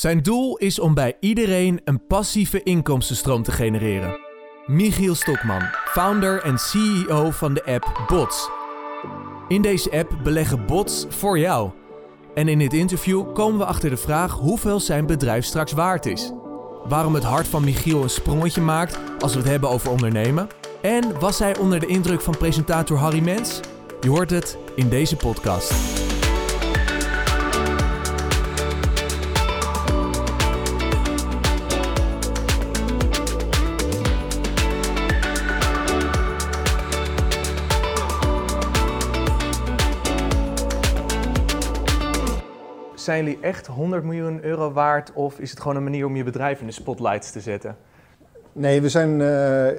Zijn doel is om bij iedereen een passieve inkomstenstroom te genereren. Michiel Stokman, founder en CEO van de app Bots. In deze app beleggen bots voor jou. En in dit interview komen we achter de vraag hoeveel zijn bedrijf straks waard is. Waarom het hart van Michiel een sprongetje maakt als we het hebben over ondernemen. En was hij onder de indruk van presentator Harry Mens? Je hoort het in deze podcast. Zijn jullie echt 100 miljoen euro waard of is het gewoon een manier om je bedrijf in de spotlights te zetten? Nee, we zijn, eh, eh,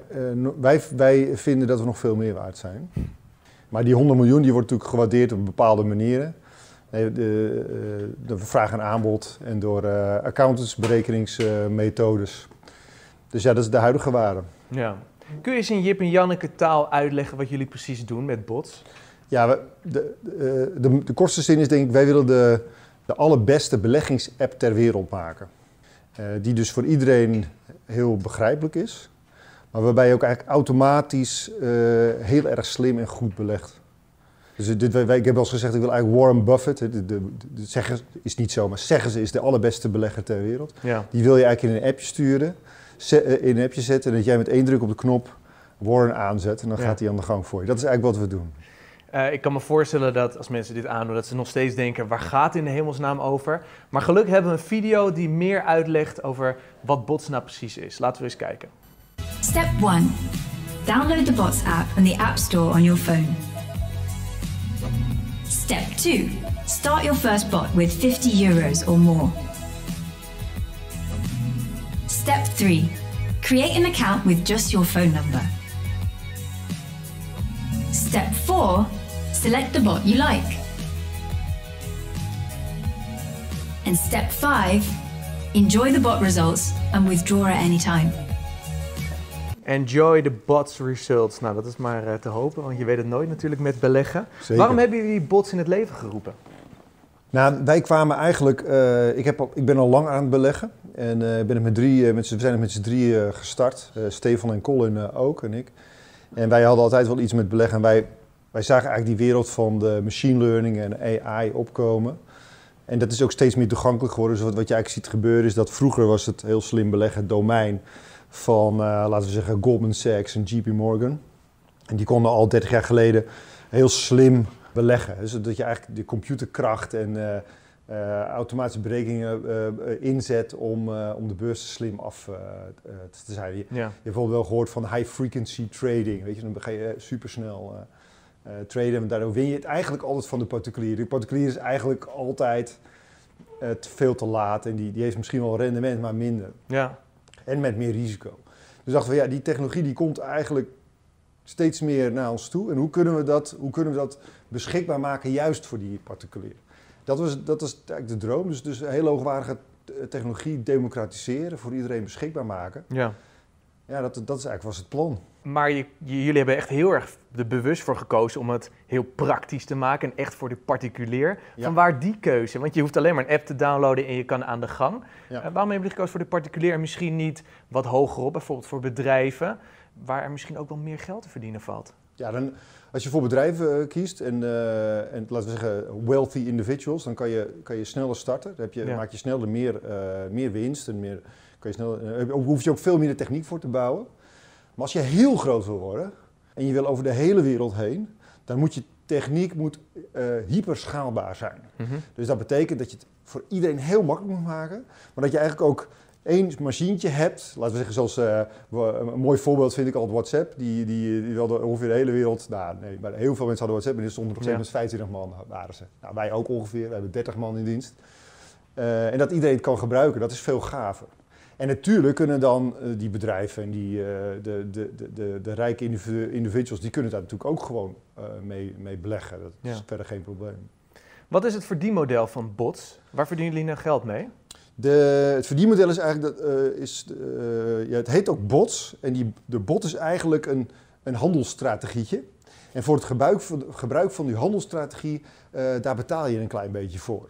wij, wij vinden dat we nog veel meer waard zijn. Maar die 100 miljoen die wordt natuurlijk gewaardeerd op bepaalde manieren. Nee, de, eh, de vraag en aanbod en door eh accountants, berekeningsmethodes. dus ja, dat is de huidige waarde. Ja. Kun je eens in Jip en Janneke taal uitleggen wat jullie precies doen met bots? Ja, we, de, de, de, de kortste zin is denk ik, wij willen de, de allerbeste beleggingsapp ter wereld maken. Eh, die dus voor iedereen heel begrijpelijk is. Maar waarbij je ook eigenlijk automatisch eh, heel erg slim en goed belegt. Dus dit, ik heb wel eens gezegd, ik wil eigenlijk Warren Buffett. De, de, de, zeggen is niet zo, maar zeggen ze is de allerbeste belegger ter wereld. Ja. Die wil je eigenlijk in een appje sturen, eh, in een appje zetten. En dat jij met één druk op de knop Warren aanzet. En dan Ja. gaat hij aan de gang voor je. Dat is eigenlijk wat we doen. Eh, ik kan me voorstellen dat als mensen dit aandoen, dat ze nog steeds denken, waar gaat in de hemelsnaam over? Maar gelukkig hebben we een video die meer uitlegt over wat bots nou precies is. Laten we eens kijken. Step 1. Download the Bots app from the App Store on your phone. Step 2. Start your first bot with 50 euros or more. Step 3. Create an account with just your phone number. Step 4. Select the bot you like. And step 5. Enjoy the bot results and withdraw at any time. Enjoy the bots results. Nou, dat is maar eh, te hopen, want je weet het nooit natuurlijk met beleggen. Zeker. Waarom hebben jullie bots in het leven geroepen? Nou, wij kwamen eigenlijk. eh, ik, heb al, ik ben al lang aan het beleggen. En eh, ben het met drie, met we zijn het met z'n drie eh, gestart. Eh, Stefan en Colin ook en ik. En wij hadden altijd wel iets met beleggen. En wij, wij zagen eigenlijk die wereld van de machine learning en AI opkomen. En dat is ook steeds meer toegankelijk geworden. Dus wat, wat je eigenlijk ziet gebeuren is dat vroeger was het heel slim beleggen het domein van, eh, laten we zeggen, Goldman Sachs en JP Morgan. En die konden al 30 jaar geleden heel slim beleggen. Dus dat je eigenlijk de computerkracht en eh, eh, automatische berekeningen inzet om, om de beurs slim af te zijn. Je, hebt bijvoorbeeld wel gehoord van high frequency trading. Weet je, dan ga je supersnel eh traden en daardoor win je het eigenlijk altijd van de particulier. De particulier is eigenlijk altijd te veel te laat en die, die heeft misschien wel rendement, maar minder. ja. En met meer risico. Dus dachten we, ja, die technologie die komt eigenlijk steeds meer naar ons toe. En hoe kunnen we dat, hoe kunnen we dat beschikbaar maken juist voor die particulier? Dat was, dat was eigenlijk de droom. Dus, dus heel hoogwaardige eh, technologie democratiseren, voor iedereen beschikbaar maken. ja. Ja, dat, dat is eigenlijk was het plan. Maar je, je- jullie hebben echt heel erg er bewust voor gekozen om het heel praktisch te maken en echt voor de particulier. Ja. Van waar die keuze? Want je hoeft alleen maar een app te downloaden en je kan aan de gang. Ja. Eh, waarom hebben jullie gekozen voor de particulier en misschien niet wat hogerop, bijvoorbeeld voor bedrijven, waar er misschien ook wel meer geld te verdienen valt? Ja, dan, als je voor bedrijven eh, kiest en, eh, en laten we zeggen wealthy individuals, dan kan je, kan je sneller starten. Dan heb je, Ja. maak je sneller meer, meer winst en meer, kan je hoef je ook veel minder techniek voor te bouwen. Maar als je heel groot wil worden en je wil over de hele wereld heen, dan moet je techniek moet, eh, hyperschaalbaar zijn. Dus dat betekent dat je het voor iedereen heel makkelijk moet maken, maar dat je eigenlijk ook één machientje hebt. Laten we zeggen, zoals eh, een mooi voorbeeld vind ik altijd WhatsApp. Die, die, die hadden ongeveer de hele wereld. Nou, nee, maar heel veel mensen hadden WhatsApp en er stonden nog steeds Ja. met 25 man waren ze. Nou, wij ook ongeveer. We hebben 30 man in dienst. Eh, en dat iedereen het kan gebruiken, dat is veel gaver. En natuurlijk kunnen dan eh, die bedrijven en die, eh, de, de, de, de, de rijke individu- individuals, die kunnen daar natuurlijk ook gewoon eh, mee, mee beleggen. Dat is Ja. verder geen probleem. Wat is het verdienmodel van bots? Waar verdienen jullie nou geld mee? De, het verdienmodel is eigenlijk, dat, is, ja, het heet ook bots. En die, de bot is eigenlijk een, een handelsstrategietje. En voor het gebruik van, gebruik van die handelsstrategie, daar betaal je een klein beetje voor.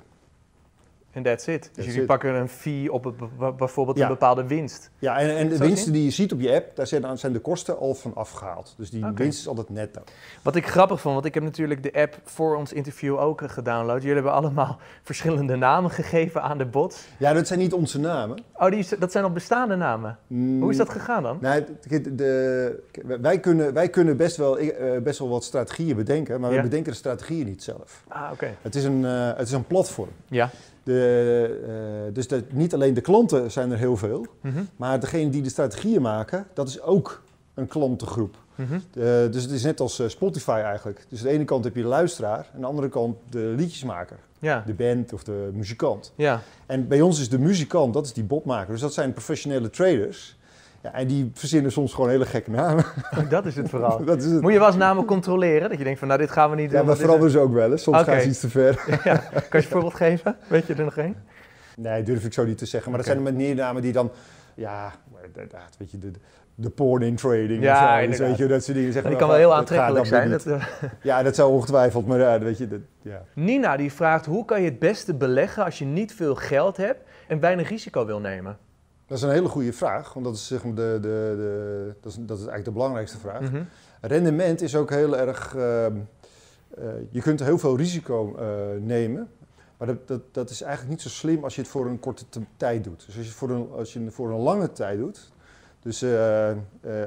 En that's it. Dus That's jullie it. pakken een fee op bijvoorbeeld Ja. een bepaalde winst. Ja, en, en de Zo winsten die je ziet op je app, daar zijn, zijn de kosten al van afgehaald. Dus die winst is altijd netto. Wat ik grappig vond, want ik heb natuurlijk de app voor ons interview ook eh, gedownload. Jullie hebben allemaal verschillende namen gegeven aan de bots. Ja, dat zijn niet onze namen. Oh, die, dat zijn al bestaande namen. Hoe is dat gegaan dan? Nee, de, de- wij, kunnen, wij kunnen best wel, eh, best wel wat strategieën bedenken, maar Ja. we bedenken de strategieën niet zelf. Ah, oké. Het is een, eh, het is een platform. Ja. De, eh, dus de, niet alleen de klanten zijn er heel veel, Mhm. maar degene die de strategieën maken, dat is ook een klantengroep. Mhm. Eh, dus het is net als eh, Spotify eigenlijk. Dus aan de ene kant heb je de luisteraar, aan de andere kant de liedjesmaker. Ja. De band of de muzikant. Ja. En bij ons is de muzikant, dat is die botmaker. Dus dat zijn professionele traders. Ja, en die verzinnen soms gewoon hele gekke namen. dat is het vooral. dat is het. Moet je wel eens namen controleren? Dat je denkt van, nou, dit gaan we niet doen. Ja, maar veranderen ze ook wel eens. Soms Oké. gaan ze iets te ver. Ja. Kan je een voorbeeld geven? Weet je er nog één? Nee, durf ik zo niet te zeggen. Maar dat zijn met namen die dan... Ja, inderdaad, weet je, de, de porn in trading Ja, of zo. Dus weet je, dat soort dingen. Die kan wel heel gaat aantrekkelijk zijn. Dat, niet. Ja, dat zou ongetwijfeld, maar ja, weet je, dat, ja. Nina die vraagt, hoe kan je het beste beleggen als je niet veel geld hebt en weinig risico wil nemen? Dat is een hele goede vraag, want dat is, zeg maar de, de, de, dat is, dat is eigenlijk de belangrijkste vraag. Mhm. Rendement is ook heel erg. ehm, eh, je kunt heel veel risico eh, nemen. Maar dat, dat, dat is eigenlijk niet zo slim als je het voor een korte te- tijd doet. Dus als je het voor een, als je het voor een lange tijd doet. Dus eh,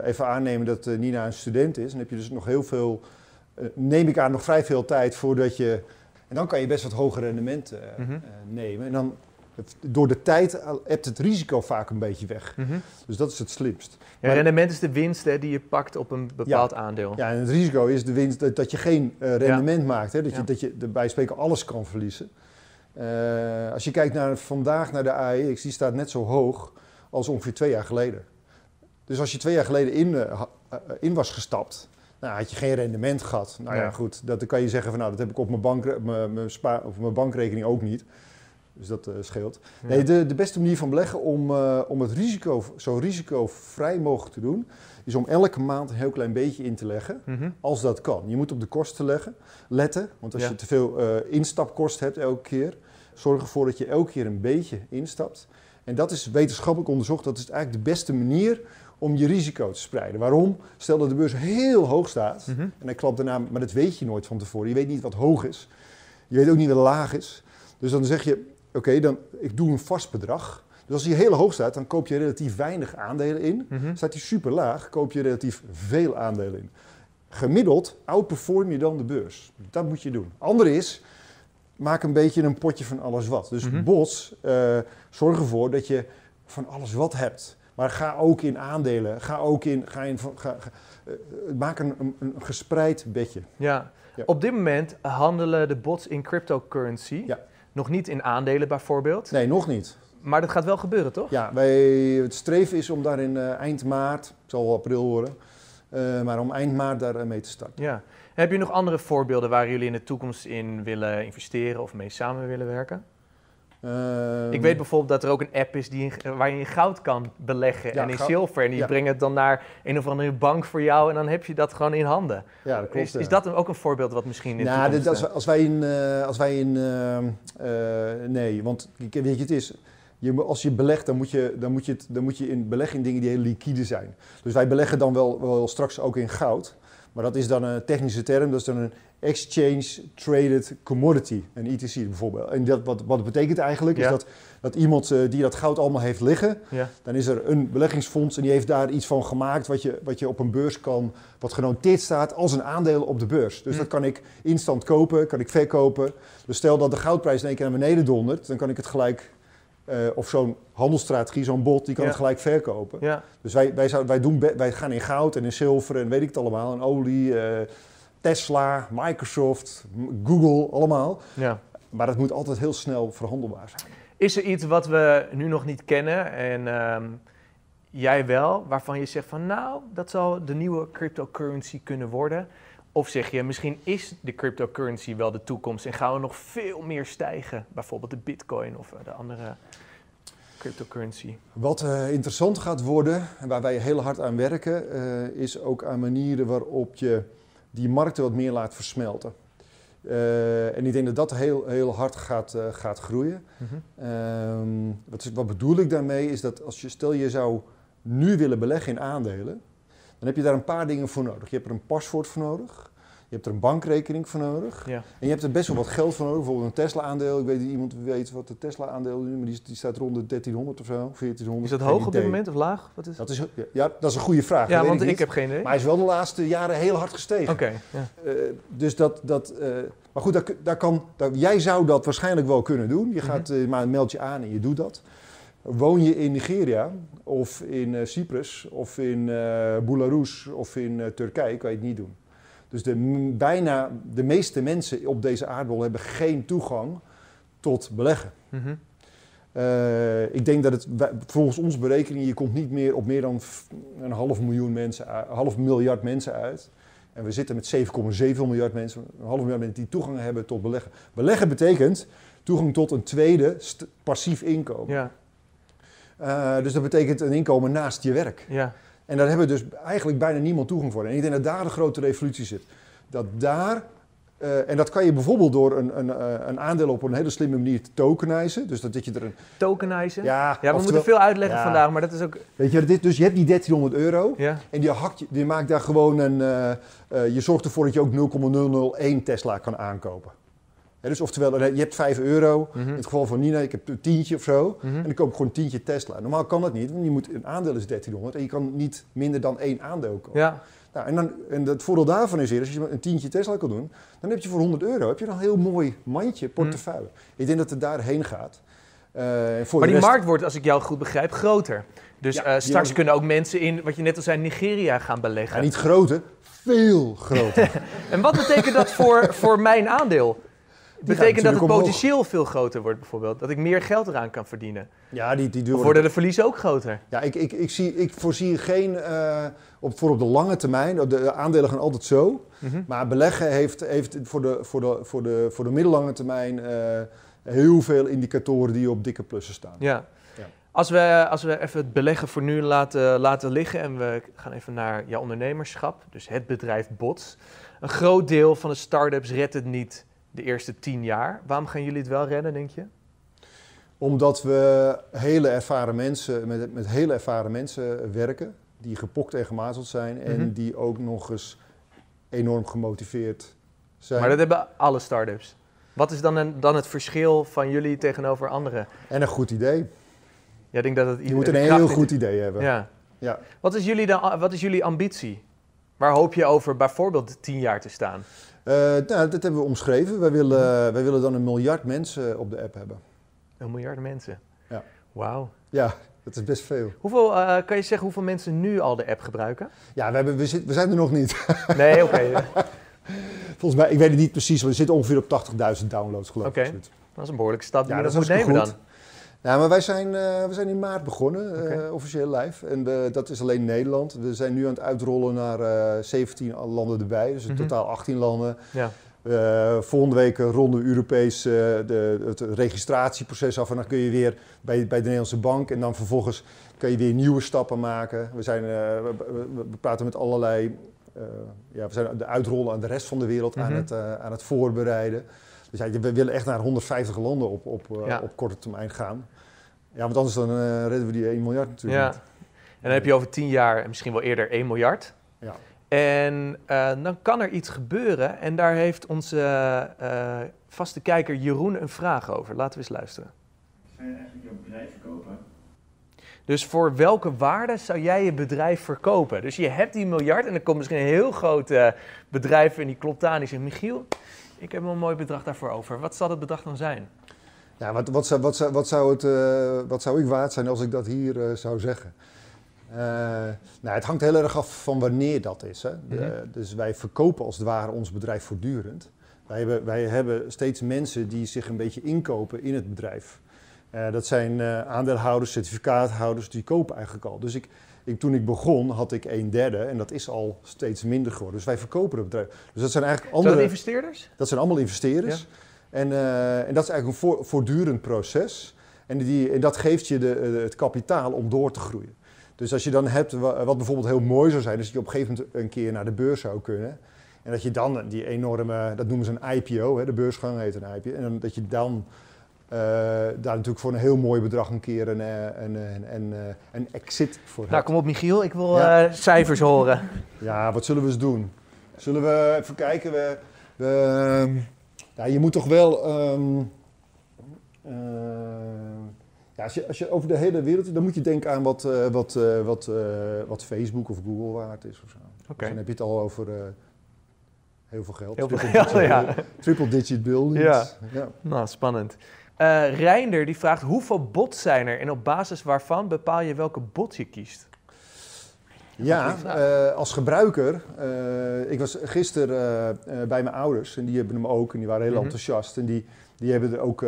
even aannemen dat Nina een student is. Dan heb je dus nog heel veel. neem ik aan, nog vrij veel tijd voordat je. En dan kan je best wat hoger rendement Mhm. nemen. En dan. Door de tijd hebt het risico vaak een beetje weg. Mhm. Dus dat is het slimst. Ja, Maar- rendement is de winst hè, die je pakt op een bepaald aandeel. Ja, en het risico is de winst, dat, dat je geen eh, rendement maakt. Hè? Dat, je, dat je bij spreken alles kan verliezen. Eh, als je kijkt naar vandaag naar de AEX, die staat net zo hoog als ongeveer twee jaar geleden. Dus als je twee jaar geleden in, eh, in was gestapt, nou, had je geen rendement gehad. Nou ja, goed, dat, dan kan je zeggen van nou, dat heb ik op mijn, bank, mijn, mijn, spa, of mijn bankrekening ook niet. Dus dat eh, scheelt. Ja. Nee, de, de beste manier van beleggen om, eh, om het risico zo risicovrij mogelijk te doen, is om elke maand een heel klein beetje in te leggen. Mhm. Als dat kan. Je moet op de kosten leggen, letten. Want als Ja. je te veel eh, instapkosten hebt elke keer, zorg ervoor dat je elke keer een beetje instapt. En dat is wetenschappelijk onderzocht. Dat is eigenlijk de beste manier om je risico te spreiden. Waarom? Stel dat de beurs heel hoog staat. Mhm. En hij klapt daarna, maar dat weet je nooit van tevoren. Je weet niet wat hoog is. Je weet ook niet wat laag is. Dus dan zeg je, oké, dan ik doe een vast bedrag. Dus als hij heel hoog staat, dan koop je relatief weinig aandelen in. Mhm. Staat hij super laag, koop je relatief veel aandelen in. Gemiddeld outperform je dan de beurs. Dat moet je doen. Andere is, maak een beetje een potje van alles wat. Dus Mhm. bots, eh, zorg ervoor dat je van alles wat hebt. Maar ga ook in aandelen. Ga ook in. Ga in ga, ga- eh, maak een, een, een gespreid bedje. Ja. Ja. Op dit moment handelen de bots in cryptocurrency. Ja. Nog niet in aandelen bijvoorbeeld. Nee, nog niet. Maar dat gaat wel gebeuren, toch? Ja, wij, het streven is om daar in eh, eind maart, het zal wel april worden, eh, maar om eind maart daar eh, mee te starten. Ja. Heb je nog andere voorbeelden waar jullie in de toekomst in willen investeren of mee samen willen werken? Ehm, Ik weet bijvoorbeeld dat er ook een app is die in, waar je in goud kan beleggen Ja, en in goud. zilver. En die Ja. brengen het dan naar een of andere bank voor jou en dan heb je dat gewoon in handen. Ja, dat klopt. is, is dat ook een voorbeeld wat misschien in Nou, dit, als, eh, wij- als wij in, eh, als wij in ehm, eh, nee, want weet je, het is, je, als je belegt, dan moet je, dan, moet je het, dan moet je in beleggen in dingen die heel liquide zijn. Dus wij beleggen dan wel, wel straks ook in goud, maar dat is dan een technische term, dat is dan een exchange traded commodity, een ETC bijvoorbeeld. En dat, wat, wat betekent eigenlijk, Ja. is dat, dat iemand eh, die dat goud allemaal heeft liggen, ja. dan is er een beleggingsfonds en die heeft daar iets van gemaakt wat je, wat je op een beurs kan, wat genoteerd staat als een aandeel op de beurs. Dus Hm. dat kan ik instant kopen, kan ik verkopen. Dus stel dat de goudprijs in één keer naar beneden dondert, dan kan ik het gelijk, eh, of zo'n handelsstrategie, zo'n bot, die kan Ja. het gelijk verkopen. ja. Dus wij, wij, wij, doen, wij gaan in goud en in zilver en weet ik het allemaal, en olie, eh, Tesla, Microsoft, Google, allemaal. ja. Maar dat moet altijd heel snel verhandelbaar zijn. Is er iets wat we nu nog niet kennen en ehm, jij wel, waarvan je zegt van nou, dat zal de nieuwe cryptocurrency kunnen worden? Of zeg je, misschien is de cryptocurrency wel de toekomst en gaan we nog veel meer stijgen? Bijvoorbeeld de bitcoin of eh, de andere cryptocurrency. Wat eh, interessant gaat worden, en waar wij heel hard aan werken, eh, is ook aan manieren waarop je die markten wat meer laat versmelten. En ik denk dat dat heel, heel hard gaat, gaat groeien. Mhm. Ehm, wat, wat bedoel ik daarmee is dat als je, stel je zou nu willen beleggen in aandelen, dan heb je daar een paar dingen voor nodig. Je hebt er een paswoord voor nodig, je hebt er een bankrekening voor nodig Ja. en je hebt er best wel wat geld voor nodig. Bijvoorbeeld een Tesla-aandeel. Ik weet niet iemand weet wat de Tesla-aandeel is, maar die, die staat rond de 1300 of zo, 1400. Is dat hoog op dit moment of laag? Wat is Dat is, ja, dat is een goede vraag. ja, want ik, heb geen idee. Maar hij is wel de laatste jaren heel hard gestegen. Oké, ja. Eh, dus dat, dat eh, maar goed, daar, daar kan, daar, jij zou dat waarschijnlijk wel kunnen doen. Je gaat, Mhm. eh, maar meld je aan en je doet dat. Woon je in Nigeria of in eh, Cyprus of in eh Belarus of in eh, Turkije, kan je het niet doen. Dus de, bijna de meeste mensen op deze aardbol hebben geen toegang tot beleggen. Mhm. Ik denk dat het volgens onze berekening, je komt niet meer op meer dan een half miljoen mensen, een half miljard mensen uit. En we zitten met 7,7 miljard mensen, een half miljard mensen die toegang hebben tot beleggen. Beleggen betekent toegang tot een tweede passief inkomen. Ja, Eh, dus dat betekent een inkomen naast je werk. ja. En daar hebben dus eigenlijk bijna niemand toegang voor. En ik denk dat daar de grote revolutie zit. Dat daar, eh, en dat kan je bijvoorbeeld door een, een, eh, een aandeel op een hele slimme manier te tokenizen. Dus dat, dat je er een... Tokenizen. Ja, Ja, we oftewel- moeten veel uitleggen Ja. vandaag, maar dat is ook... Weet je, dit, dus je hebt die 1300 euro Ja, en die, hakt je, die maakt daar gewoon een. je zorgt ervoor dat je ook 0,001 Tesla kan aankopen. Dus oftewel, eh, je hebt 5 euro. Mhm. In het geval van Nina, ik heb een tientje of zo. Mhm. En dan koop ik gewoon een tientje Tesla. Normaal kan dat niet, want je moet, een aandeel is 1300 en je kan niet minder dan één aandeel kopen. ja. Nou, en, dan, en het voordeel daarvan is als je een tientje Tesla kan doen, dan heb je voor 100 euro heb je een heel mooi mandje, portefeuille. Ik denk dat het daarheen gaat. Eh, voor Maar die rest- markt wordt, als ik jou goed begrijp, groter. Dus Ja, eh, straks kunnen ook mensen in, wat je net al zei, Nigeria gaan beleggen. Ja, niet groter, veel groter. En wat betekent dat voor, voor mijn aandeel? Betekent dat het omhoog. potentieel veel groter wordt bijvoorbeeld? Dat ik meer geld eraan kan verdienen? ja, die, die Of duren. worden de verliezen ook groter? Ja, ik, ik, ik, zie, ik voorzie geen, eh, op, voor op de lange termijn, de aandelen gaan altijd zo. Mhm. Maar beleggen heeft, heeft voor, de, voor, de, voor, de, voor de middellange termijn eh, heel veel indicatoren die op dikke plussen staan. Ja. Ja. Als, we, als we even het beleggen voor nu laten, laten liggen en we gaan even naar jouw ondernemerschap, dus het bedrijf Bots. Een groot deel van de start-ups redt het niet de eerste tien jaar. Waarom gaan jullie het wel redden, denk je? Omdat we hele ervaren mensen, met, met hele ervaren mensen werken, die gepokt en gemazeld zijn en Mhm. die ook nog eens enorm gemotiveerd zijn. Maar dat hebben alle start-ups. Wat is dan, een, dan het verschil van jullie tegenover anderen? En een goed idee. Ja, ik denk dat het Je moet een heel goed idee hebben. Ja. Ja. Wat, is jullie dan, wat is jullie ambitie? Waar hoop je over bijvoorbeeld tien jaar te staan? Eh, nou, dat hebben we omschreven. Wij willen, wij willen dan een miljard mensen op de app hebben. Een miljard mensen. Ja. Wauw. Ja, dat is best veel. Hoeveel, eh, kan je zeggen hoeveel mensen nu al de app gebruiken? Ja, we, hebben, we, zit- we zijn er nog niet. Nee, oké. Volgens mij, ik weet het niet precies, maar we zitten ongeveer op 80.000 downloads geloof ik. Oké. Dat is een behoorlijke stap die Ja, je dat nog is moet nemen hartstikke dan. Ja, maar wij zijn, eh, we zijn in maart begonnen, eh, officieel live. En eh, dat is alleen Nederland. We zijn nu aan het uitrollen naar eh 17 landen erbij, dus in Mhm. totaal 18 landen. Ja. Volgende week ronden Europees de, het registratieproces af en dan kun je weer bij, bij de Nederlandse bank en dan vervolgens kan je weer nieuwe stappen maken. We, zijn, we, we- praten met allerlei, ja, we zijn de uitrollen aan de rest van de wereld aan, Mhm. het, aan het voorbereiden. Dus ja, we willen echt naar 150 landen op, op, Ja. op korte termijn gaan. Ja, want anders dan eh, redden we die 1 miljard natuurlijk Ja. niet. En dan heb je over tien jaar en misschien wel eerder 1 miljard. Ja. En eh, dan kan er iets gebeuren. En daar heeft onze eh, vaste kijker Jeroen een vraag over. Laten we eens luisteren. Zou je eigenlijk jouw bedrijf verkopen? Dus voor welke waarde zou jij je bedrijf verkopen? Dus je hebt die miljard en dan komt misschien een heel groot bedrijf en die klopt aan en die zegt... Michiel, ik heb wel een mooi bedrag daarvoor over. Wat zal het bedrag dan zijn? Ja, wat, wat, zou, wat, zou, wat, zou het, eh, wat zou ik waard zijn als ik dat hier eh, zou zeggen? Eh, nou, het hangt heel erg af van wanneer dat is. Hè. De- Mhm. dus wij verkopen als het ware ons bedrijf voortdurend. Wij hebben, wij hebben steeds mensen die zich een beetje inkopen in het bedrijf. Dat zijn aandeelhouders, certificaathouders, die kopen eigenlijk al. Dus ik, ik, toen ik begon had ik een derde en dat is al steeds minder geworden. Dus wij verkopen het bedrijf. Dus dat zijn eigenlijk Zijn dat andere... investeerders? Dat zijn allemaal investeerders. En, eh, en dat is eigenlijk een voor- voortdurend proces. En, die, en dat geeft je de, eh, het kapitaal om door te groeien. Dus als je dan hebt, wa- wat bijvoorbeeld heel mooi zou zijn, is dat je op een gegeven moment een keer naar de beurs zou kunnen. En dat je dan die enorme, dat noemen ze een IPO, hè, de beursgang heet een IPO. En dan, dat je dan eh, daar natuurlijk voor een heel mooi bedrag een keer een, een, een, exit voor Nou, hebt. kom op Michiel, ik wil Ja. cijfers horen. Ja, wat zullen we eens doen? Zullen we even kijken? We, we, ehm, ja, je moet toch wel. ehm, eh, ja, als, je, als je over de hele wereld. dan moet je denken aan wat, eh, wat, eh, wat, wat Facebook of Google waard is of zo. Dus dan heb je het al over. heel veel geld. Heel veel Triple geld, digit- ja. Triple digit buildings. Ja. ja. Nou, spannend. Reinder die vraagt hoeveel bots zijn er en op basis waarvan bepaal je welke bot je kiest? Ja, eh, als gebruiker. eh, ik was gisteren eh, bij mijn ouders en die hebben hem ook en die waren heel Mhm. enthousiast. En die, die hebben er ook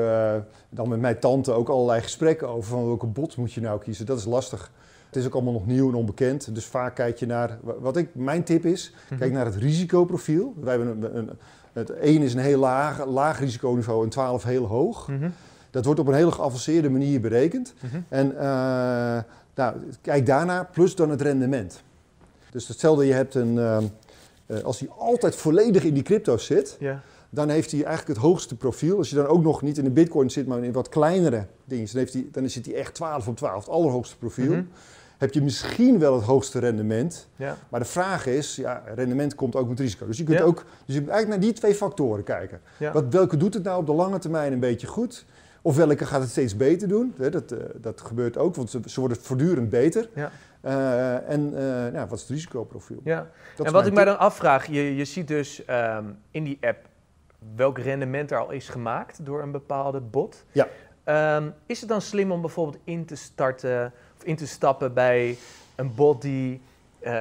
dan met mijn tante ook allerlei gesprekken over van welke bot moet je nou kiezen. Dat is lastig. Het is ook allemaal nog nieuw en onbekend. Dus vaak kijk je naar, wa- wat ik, mijn tip is, Mhm. kijk naar het risicoprofiel. Wij hebben een, een, het 1 is een heel laag, laag risiconiveau en 12 heel hoog. Mhm. Dat wordt op een hele geavanceerde manier berekend. En nou, kijk daarna, plus dan het rendement. Dus hetzelfde, je hebt een, ehm, eh, als hij altijd volledig in die crypto zit, Ja. dan heeft hij eigenlijk het hoogste profiel. Als je dan ook nog niet in de bitcoin zit, maar in wat kleinere dingen, dan, heeft hij, dan zit hij echt 12 op 12, het allerhoogste profiel. Mhm. Heb je misschien wel het hoogste rendement. Ja. Maar de vraag is, ja, rendement komt ook met risico. Dus je kunt Ja. ook, dus je moet eigenlijk naar die twee factoren kijken. Wat, welke doet het nou op de lange termijn een beetje goed? Of welke gaat het steeds beter doen? Hè, Dat, eh, dat gebeurt ook, want ze, ze worden voortdurend beter. Ja. Eh, en eh, ja, wat is het risicoprofiel? Ja. Dat en wat ik mij dan afvraag, je, je ziet dus ehm, in die app welk rendement er al is gemaakt door een bepaalde bot. Ja. Ehm, is het dan slim om bijvoorbeeld in te starten of in te stappen bij een bot die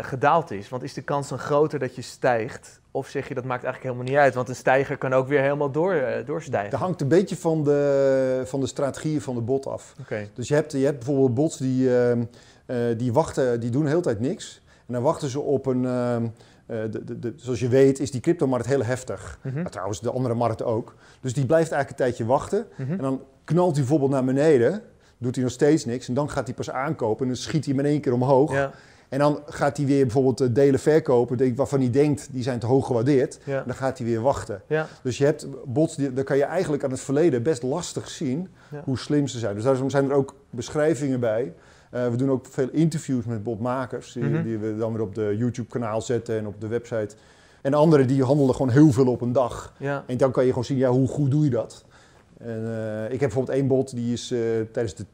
gedaald is? Want is de kans dan groter dat je stijgt? Of zeg je dat maakt eigenlijk helemaal niet uit? Want een stijger kan ook weer helemaal door, eh, doorstijgen. Dat hangt een beetje van de, van de strategieën van de bot af. Dus je hebt, je hebt bijvoorbeeld bots die, ehm, eh, die wachten, die doen de hele tijd niks. En dan wachten ze op een, ehm, eh, de, de, de- zoals je weet is die cryptomarkt heel heftig. Mhm. Maar trouwens de andere markten ook. Dus die blijft eigenlijk een tijdje wachten. Mhm. En dan knalt hij bijvoorbeeld naar beneden, doet hij nog steeds niks. En dan gaat hij pas aankopen en dan schiet hij hem in één keer omhoog. Ja, En dan gaat hij weer bijvoorbeeld eh, delen verkopen waarvan hij denkt die zijn te hoog gewaardeerd. ja, dan gaat hij weer wachten. ja. Dus je hebt bots, daar kan je eigenlijk aan het verleden best lastig zien Ja. hoe slim ze zijn. Dus daarom zijn er ook beschrijvingen bij. Eh, we doen ook veel interviews met botmakers, die, Mhm. die we dan weer op de YouTube-kanaal zetten en op de website. En anderen die handelen gewoon heel veel op een dag. En dan kan je gewoon zien, ja, hoe goed doe je dat? En, eh, ik heb bijvoorbeeld één bot, die is tijdens de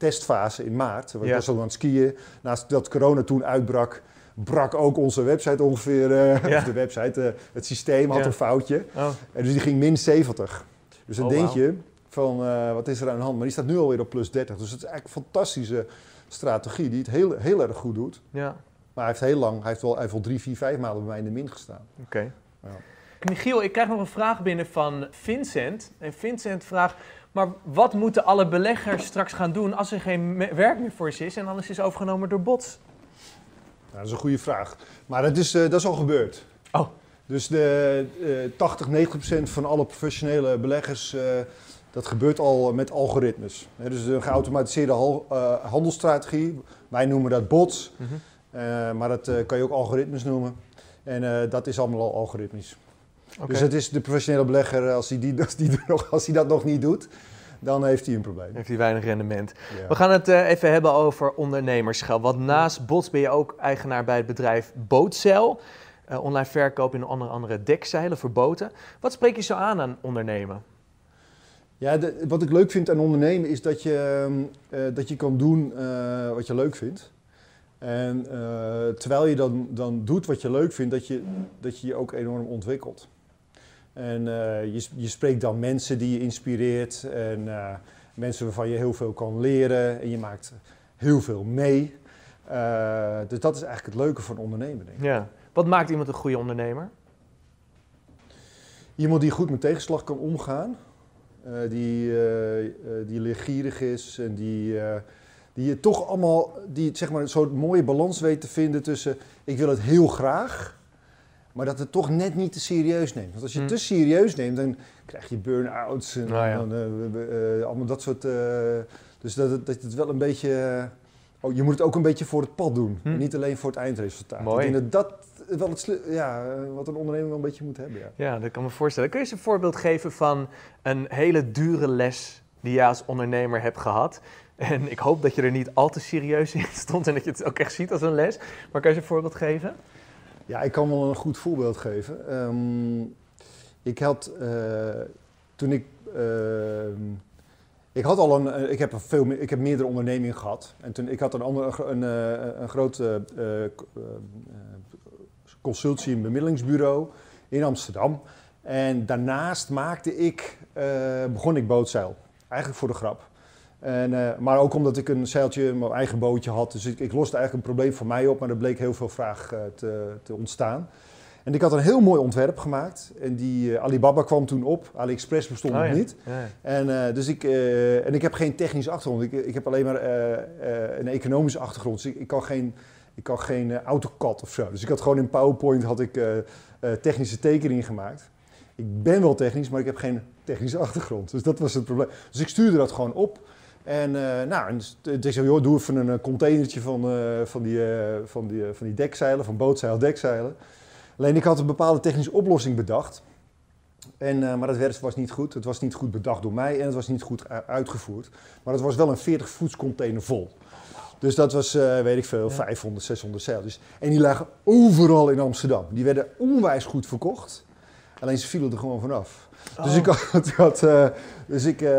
testfase in maart, want Ja. ik was al aan het skiën, naast dat corona toen uitbrak, brak ook onze website ongeveer, eh, Ja. of de website, eh, het systeem had Ja. een foutje. Oh, En dus die ging min 70. Dus dan Oh, denk je van, eh, wat is er aan de hand? Maar die staat nu alweer op plus 30. Dus het is eigenlijk een fantastische strategie die het heel, heel erg goed doet. ja. Maar hij heeft heel lang, hij heeft wel, hij heeft wel drie, vier, vijf maanden bij mij in de min gestaan. Oké. Ja. Michiel, ik krijg nog een vraag binnen van Vincent. En Vincent vraagt, maar wat moeten alle beleggers straks gaan doen als er geen werk meer voor ze is en alles is overgenomen door bots? Nou, dat is een goede vraag. Maar dat is, eh, dat is al gebeurd. Oh. Dus de eh 80, 90 procent van alle professionele beleggers, eh, dat gebeurt al met algoritmes. Hè, dus een geautomatiseerde hal- eh, handelsstrategie. Wij noemen dat bots, eh, maar dat eh, kan je ook algoritmes noemen. En eh, dat is allemaal al algoritmisch. Dus het is de professionele belegger, als hij, die, als, die als hij dat nog niet doet, dan heeft hij een probleem. Heeft hij weinig rendement. Ja. We gaan het eh, even hebben over ondernemerschap. Want naast bots ben je ook eigenaar bij het bedrijf Bootzeil. Eh, online verkoop in onder andere dekzeilen voor boten. Wat spreek je zo aan aan ondernemen? Ja, de- wat ik leuk vind aan ondernemen is dat je, ehm, eh, dat je kan doen wat je leuk vindt. En terwijl je dan, dan doet wat je leuk vindt, dat je dat je, je ook enorm ontwikkelt. En eh, je, je spreekt dan mensen die je inspireert en eh, mensen waarvan je heel veel kan leren en je maakt heel veel mee. Eh, dus dat is eigenlijk het leuke van ondernemen, denk ik. Ja. Wat maakt iemand een goede ondernemer? Iemand die goed met tegenslag kan omgaan, die, eh, die leergierig is en die, die je toch allemaal, die zeg maar zo'n mooie balans weet te vinden tussen ik wil het heel graag, maar dat het toch net niet te serieus neemt. Want als je het Hm. te serieus neemt, dan krijg je burn-outs en Nou ja. dan, eh, eh, allemaal dat soort. eh, dus dat, dat het wel een beetje oh, je moet het ook een beetje voor het pad doen. Hm. En niet alleen voor het eindresultaat. Mooi. Ik denk dat dat wel het ja, wat een ondernemer wel een beetje moet hebben. Ja. Ja, dat kan me voorstellen. Kun je eens een voorbeeld geven van een hele dure les die je als ondernemer hebt gehad? En ik hoop dat je er niet al te serieus in stond en dat je het ook echt ziet als een les. Maar kan je eens een voorbeeld geven? Ja, ik kan wel een goed voorbeeld geven. Ehm, ik had eh, toen ik. ehm, ik had al een. eh, Ik heb, veel, ik heb meerdere ondernemingen gehad. En toen ik had een, ander, een, eh, een groot eh, eh, consultie- en bemiddelingsbureau in Amsterdam. En daarnaast maakte ik, begon ik bootzeil. Eigenlijk voor de grap. En, eh, maar ook omdat ik een zeiltje, mijn eigen bootje had. Dus ik, ik loste eigenlijk een probleem voor mij op, maar er bleek heel veel vraag eh, te, te ontstaan. En ik had een heel mooi ontwerp gemaakt. En die eh, Alibaba kwam toen op. AliExpress bestond Oh nog ja. niet. Ja. En, dus ik, en ik heb geen technische achtergrond. Ik, ik heb alleen maar een economische achtergrond. Dus ik, ik kan geen, ik kan geen AutoCAD of zo. Dus ik had gewoon in PowerPoint had ik, technische tekeningen gemaakt. Ik ben wel technisch, maar ik heb geen technische achtergrond. Dus dat was het probleem. Dus ik stuurde dat gewoon op. En eh, nou, en ik zei, joh, doe even een eh, containertje van, eh, van, die, van, die, van die dekzeilen, van bootzeil, dekzeilen. Alleen ik had een bepaalde technische oplossing bedacht. En, maar dat werd, was niet goed. Het was niet goed bedacht door mij en het was niet goed uitgevoerd. Maar het was wel een 40 voets container vol. Dus dat was, weet ik veel, Ja. 500, 600 zeiltjes. En die lagen overal in Amsterdam. Die werden onwijs goed verkocht. Alleen ze vielen er gewoon vanaf. Dus Oh. ik had, had, eh, dus ik, eh,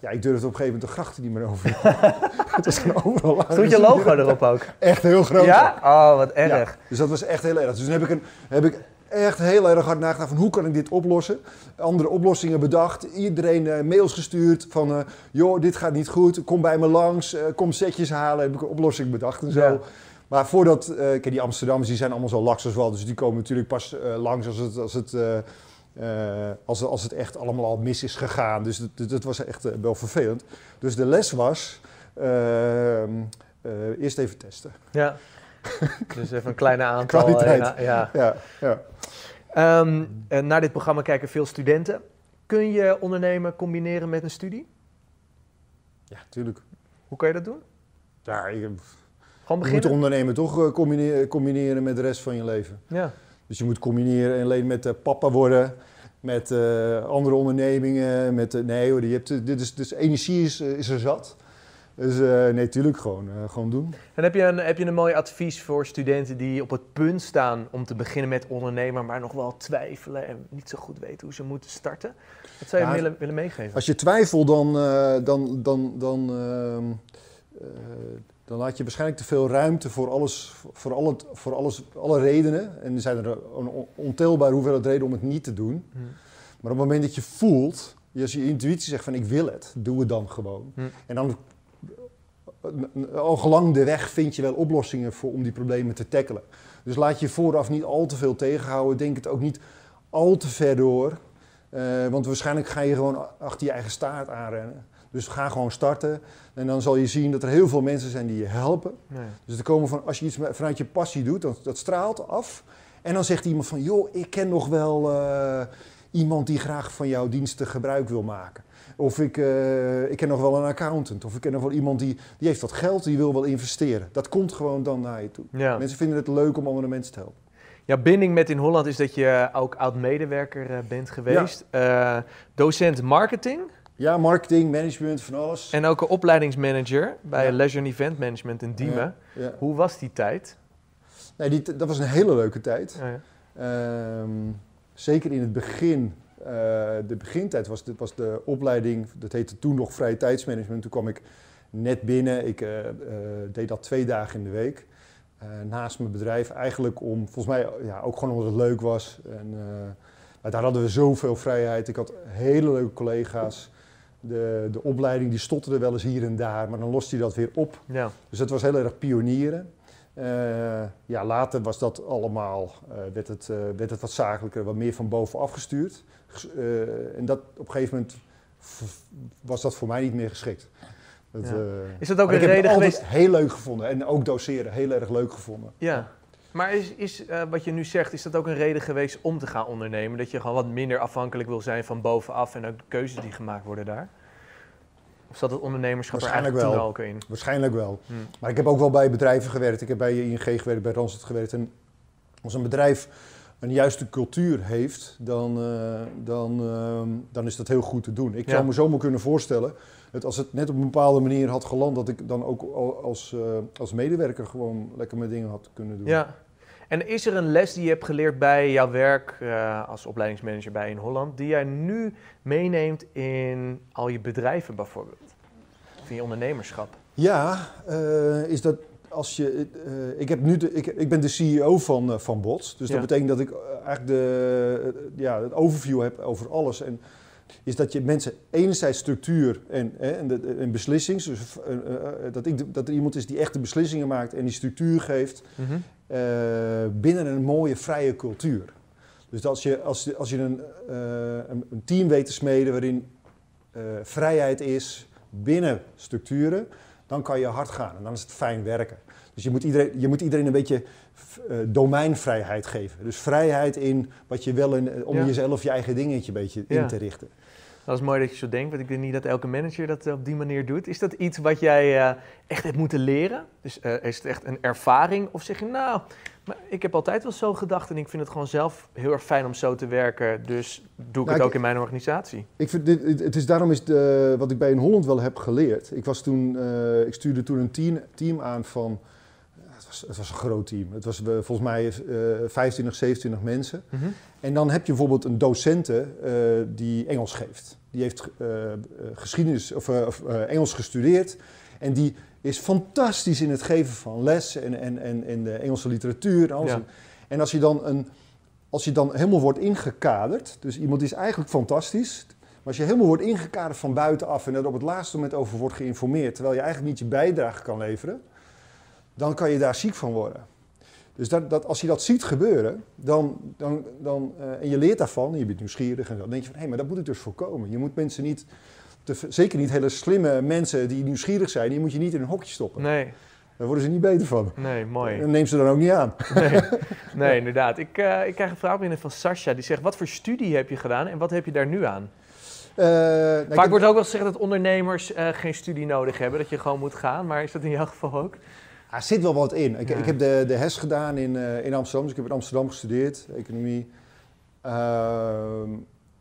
ja, ik durfde op een gegeven moment de grachten niet meer over. het was gewoon overal. Stond je logo erop ook? Echt heel groot. Ja? Oh, wat erg. Ja, dus dat was echt heel erg. Dus toen heb ik, een, heb ik echt heel erg hard nagedacht van hoe kan ik dit oplossen. Andere oplossingen bedacht. Iedereen eh, mails gestuurd van joh, dit gaat niet goed. Kom bij me langs. kom setjes halen. Heb ik een oplossing bedacht en zo. Ja. Maar voordat, kijk, die Amsterdammers die zijn allemaal zo laks als wel. Dus die komen natuurlijk pas eh, langs als het, als, het, eh, als, als het echt allemaal al mis is gegaan. Dus dat, was echt wel vervelend. Dus de les was, ehm, eh, eerst even testen. Ja. Dus even een kleine aantal. Kwaliteit. ja. Ja, ja. Ehm, naar dit programma kijken veel studenten. Kun je ondernemen combineren met een studie? Ja, tuurlijk. Hoe kan je dat doen? Ja, je, moet ondernemen toch eh, combineren, combineren met de rest van je leven. Ja. Dus je moet combineren alleen met eh, papa worden, met eh, andere ondernemingen. Met, eh, nee hoor, je hebt, eh, dit is, dus energie is, eh, is er zat. Dus eh, nee, tuurlijk gewoon, eh, gewoon doen. En heb je, een, heb je een mooi advies voor studenten die op het punt staan om te beginnen met ondernemen, maar nog wel twijfelen en niet zo goed weten hoe ze moeten starten? Wat zou je Ja, willen, willen meegeven? Als je twijfelt, dan, eh, dan, dan, dan, ehm, eh, dan laat je waarschijnlijk te veel ruimte voor alles, voor, alle, voor alles, alle redenen. En er zijn er een on- ontelbare hoeveelheid redenen om het niet te doen. Hm. Maar op het moment dat je voelt, als je intuïtie zegt van ik wil het, doe het dan gewoon. Hm. En dan al gelang de weg vind je wel oplossingen voor, om die problemen te tackelen. Dus laat je vooraf niet al te veel tegenhouden. Denk het ook niet al te ver door. Eh, want waarschijnlijk ga je gewoon achter je eigen staart aanrennen. Dus ga gewoon starten. En dan zal je zien dat er heel veel mensen zijn die je helpen. Nee. Dus er komen van, als je iets vanuit je passie doet, dan, dat straalt af. En dan zegt iemand van, joh, ik ken nog wel eh, iemand die graag van jouw diensten gebruik wil maken. Of ik, eh, ik ken nog wel een accountant. Of ik ken nog wel iemand die, die heeft wat geld, die wil wel investeren. Dat komt gewoon dan naar je toe. Ja. Mensen vinden het leuk om andere mensen te helpen. Ja, binding met in Holland is dat je ook oud-medewerker eh, bent geweest. Docent marketing Ja, marketing, management, van alles. en ook een opleidingsmanager bij Ja. Leisure Event Management in Diemen. Ja, ja. Hoe was die tijd? Nee, die, dat was een hele leuke tijd. Ja, ja. Ehm, zeker in het begin, eh, de begintijd was, dit was de opleiding, dat heette toen nog vrije tijdsmanagement. Toen kwam ik net binnen, ik eh, eh, deed dat twee dagen in de week. naast mijn bedrijf, eigenlijk om, volgens mij ja, ook gewoon omdat het leuk was. En, maar daar hadden we zoveel vrijheid. Ik had hele leuke collega's. De, de opleiding die stotterde wel eens hier en daar, maar dan loste hij dat weer op. ja. Dus dat was heel erg pionieren. Eh, ja, later was dat allemaal, eh, werd, het, eh, werd het wat zakelijker, wat meer van bovenaf gestuurd. Ges- en dat, op een gegeven moment was dat voor mij niet meer geschikt. Dat, Ja. Is dat ook een ik heb reden het altijd geweest? heel leuk gevonden. En ook doseren, heel erg leuk gevonden. Ja. Maar is, is eh, wat je nu zegt, is dat ook een reden geweest om te gaan ondernemen? Dat je gewoon wat minder afhankelijk wil zijn van bovenaf en ook de keuzes die gemaakt worden daar? Of zat het ondernemerschap er Waarschijnlijk eigenlijk wel. ook in? Waarschijnlijk wel. Hm. Maar ik heb ook wel bij bedrijven gewerkt. Ik heb bij ING gewerkt, bij Randstad gewerkt. En als een bedrijf een juiste cultuur heeft, dan, eh, dan, ehm, dan is dat heel goed te doen. Ik Ja. zou me zomaar kunnen voorstellen, dat als het net op een bepaalde manier had geland, dat ik dan ook al- als, eh, als medewerker gewoon lekker mijn dingen had kunnen doen. Ja. En is er een les die je hebt geleerd bij jouw werk eh, als opleidingsmanager bij In Holland, die jij nu meeneemt in al je bedrijven bijvoorbeeld? Of in je ondernemerschap? Ja, is dat als je. eh, ik, heb nu de, ik, ik ben de CEO van, eh, van Bots. Dus Ja. dat betekent dat ik eh, eigenlijk de, ja, het overview heb over alles. En is dat je mensen enerzijds structuur en, hè, en, de, en beslissings. Dus dat, ik, dat er iemand is die echte beslissingen maakt en die structuur geeft. eh, binnen een mooie vrije cultuur. Dus als je, als, je- als je een, een, een team weet te smeden waarin vrijheid is binnen structuren, dan kan je hard gaan en dan is het fijn werken. Dus je moet iedereen, je moet iedereen een beetje eh, domeinvrijheid geven. Dus vrijheid in wat je wil en, om Ja. jezelf je eigen dingetje een beetje Ja. in te richten. Dat is mooi dat je zo denkt, want ik denk niet dat elke manager dat eh, op die manier doet. Is dat iets wat jij eh, echt hebt moeten leren? Dus eh, is het echt een ervaring? Of zeg je, nou, maar ik heb altijd wel zo gedacht en ik vind het gewoon zelf heel erg fijn om zo te werken, dus doe ik Nou, het ik- ook in mijn organisatie. Ik vind dit, het- is daarom is de, wat ik bij in Holland wel heb geleerd. Ik, was toen, ik stuurde toen een team, team aan van. Het was, het was een groot team. Het was volgens mij eh 25, 27 mensen. Mhm. En dan heb je bijvoorbeeld een docente eh, die Engels geeft. Die heeft eh, geschiedenis of, eh, of eh, Engels gestudeerd. En die is fantastisch in het geven van les en, en, en, en de Engelse literatuur. En, alles. Ja. en als je dan een als je dan helemaal wordt ingekaderd, dus iemand is eigenlijk fantastisch, maar als je helemaal wordt ingekaderd van buitenaf en er op het laatste moment over wordt geïnformeerd, terwijl je eigenlijk niet je bijdrage kan leveren, dan kan je daar ziek van worden. Dus dat, dat, als je dat ziet gebeuren, dan, dan, dan, eh, en je leert daarvan, en je bent nieuwsgierig en zo, dan denk je van, hé, maar dat moet ik dus voorkomen. Je moet mensen niet, te, zeker niet hele slimme mensen die nieuwsgierig zijn, die moet je niet in een hokje stoppen. Nee, Daar worden ze niet beter van. nee, mooi. En neem ze dan ook niet aan. Nee, nee inderdaad. Ik, eh, ik krijg een vraag binnen van Sascha, die zegt, wat voor studie heb je gedaan en wat heb je daar nu aan? Nou, ik Vaak heb- wordt ook wel gezegd dat ondernemers geen studie nodig hebben, dat je gewoon moet gaan, maar is dat in jouw geval ook? Er zit wel wat in. Ik, Ja. ik heb de, de HES gedaan in, eh, in Amsterdam, dus ik heb in Amsterdam gestudeerd, economie. Ehm,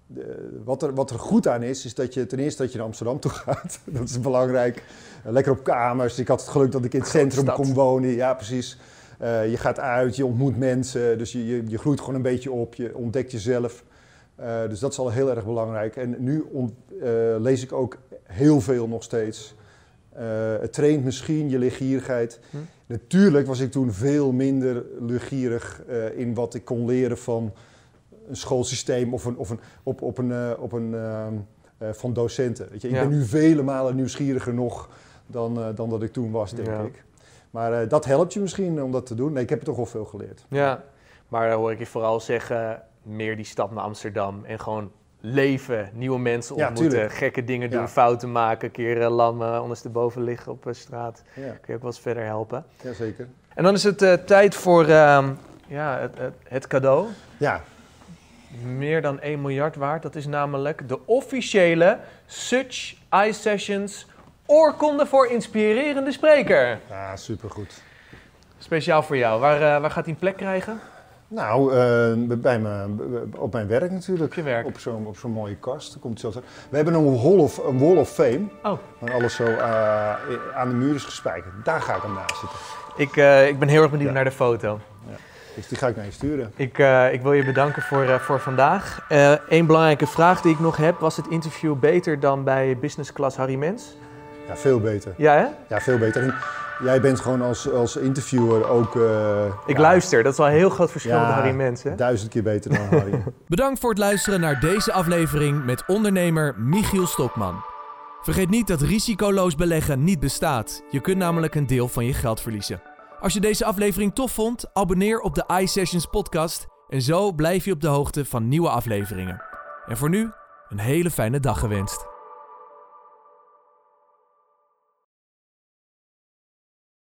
de- wat, er, wat er goed aan is, is dat je ten eerste dat je naar Amsterdam toe gaat. dat is belangrijk. Eh, lekker op kamers. Ik had het geluk dat ik in het centrum kon wonen. Ja, precies. Eh, je gaat uit, je ontmoet mensen, dus je, je, je groeit gewoon een beetje op, je ontdekt jezelf. Dus dat is al heel erg belangrijk. En nu ont- lees ik ook heel veel nog steeds. Eh, het traint misschien je leergierigheid. Hm. Natuurlijk was ik toen veel minder leergierig eh, in wat ik kon leren van een schoolsysteem of, een, of een, op, op een, eh, op een ehm, eh, van docenten. Weet je, ik Ja. ben nu vele malen nieuwsgieriger nog dan, dan dat ik toen was, denk Ja. ik. Maar dat helpt je misschien om dat te doen. Nee, ik heb er toch wel veel geleerd. Ja, maar dan hoor ik je vooral zeggen, meer die stap naar Amsterdam en gewoon leven, nieuwe mensen ontmoeten, gekke dingen doen, Ja. fouten maken, een keer eh, lam eh, ondersteboven liggen op eh, straat. Ja, Kun je ook wel eens verder helpen. jazeker. En dan is het eh, tijd voor ehm, ja, het, het, het cadeau. Ja, Meer dan 1 miljard waard. Dat is namelijk de officiële Such Eye Sessions oorkonde voor inspirerende spreker. ja supergoed. Speciaal voor jou. Waar, eh, waar gaat hij een plek krijgen? Nou, eh, bij me, op mijn werk natuurlijk. Op je werk. Op zo'n op zo'n mooie kast. Komt het zelfs. We hebben een wall, of, een wall of fame. Oh. Waar alles zo eh, aan de muur is gespijkerd. Daar ga ik hem naast zitten. Ik, eh, ik ben heel erg benieuwd Ja. naar de foto. Dus die ga ik naar je sturen. Ik, eh, ik wil je bedanken voor, eh, voor vandaag. Eén belangrijke vraag die ik nog heb. Was het interview beter dan bij business class Harry Mens? Ja, veel beter. Ja, hè? Ja, veel beter. En jij bent gewoon als, als interviewer ook... eh, Ik ja, luister. Dat is wel een heel groot verschil Ja. met Harry Mens, hè? Duizend keer beter dan Harry. Bedankt voor het luisteren naar deze aflevering met ondernemer Michiel Stokman. Vergeet niet dat risicoloos beleggen niet bestaat. Je kunt namelijk een deel van je geld verliezen. Als je deze aflevering tof vond, abonneer op de iSessions podcast en zo blijf je op de hoogte van nieuwe afleveringen. En voor nu, een hele fijne dag gewenst.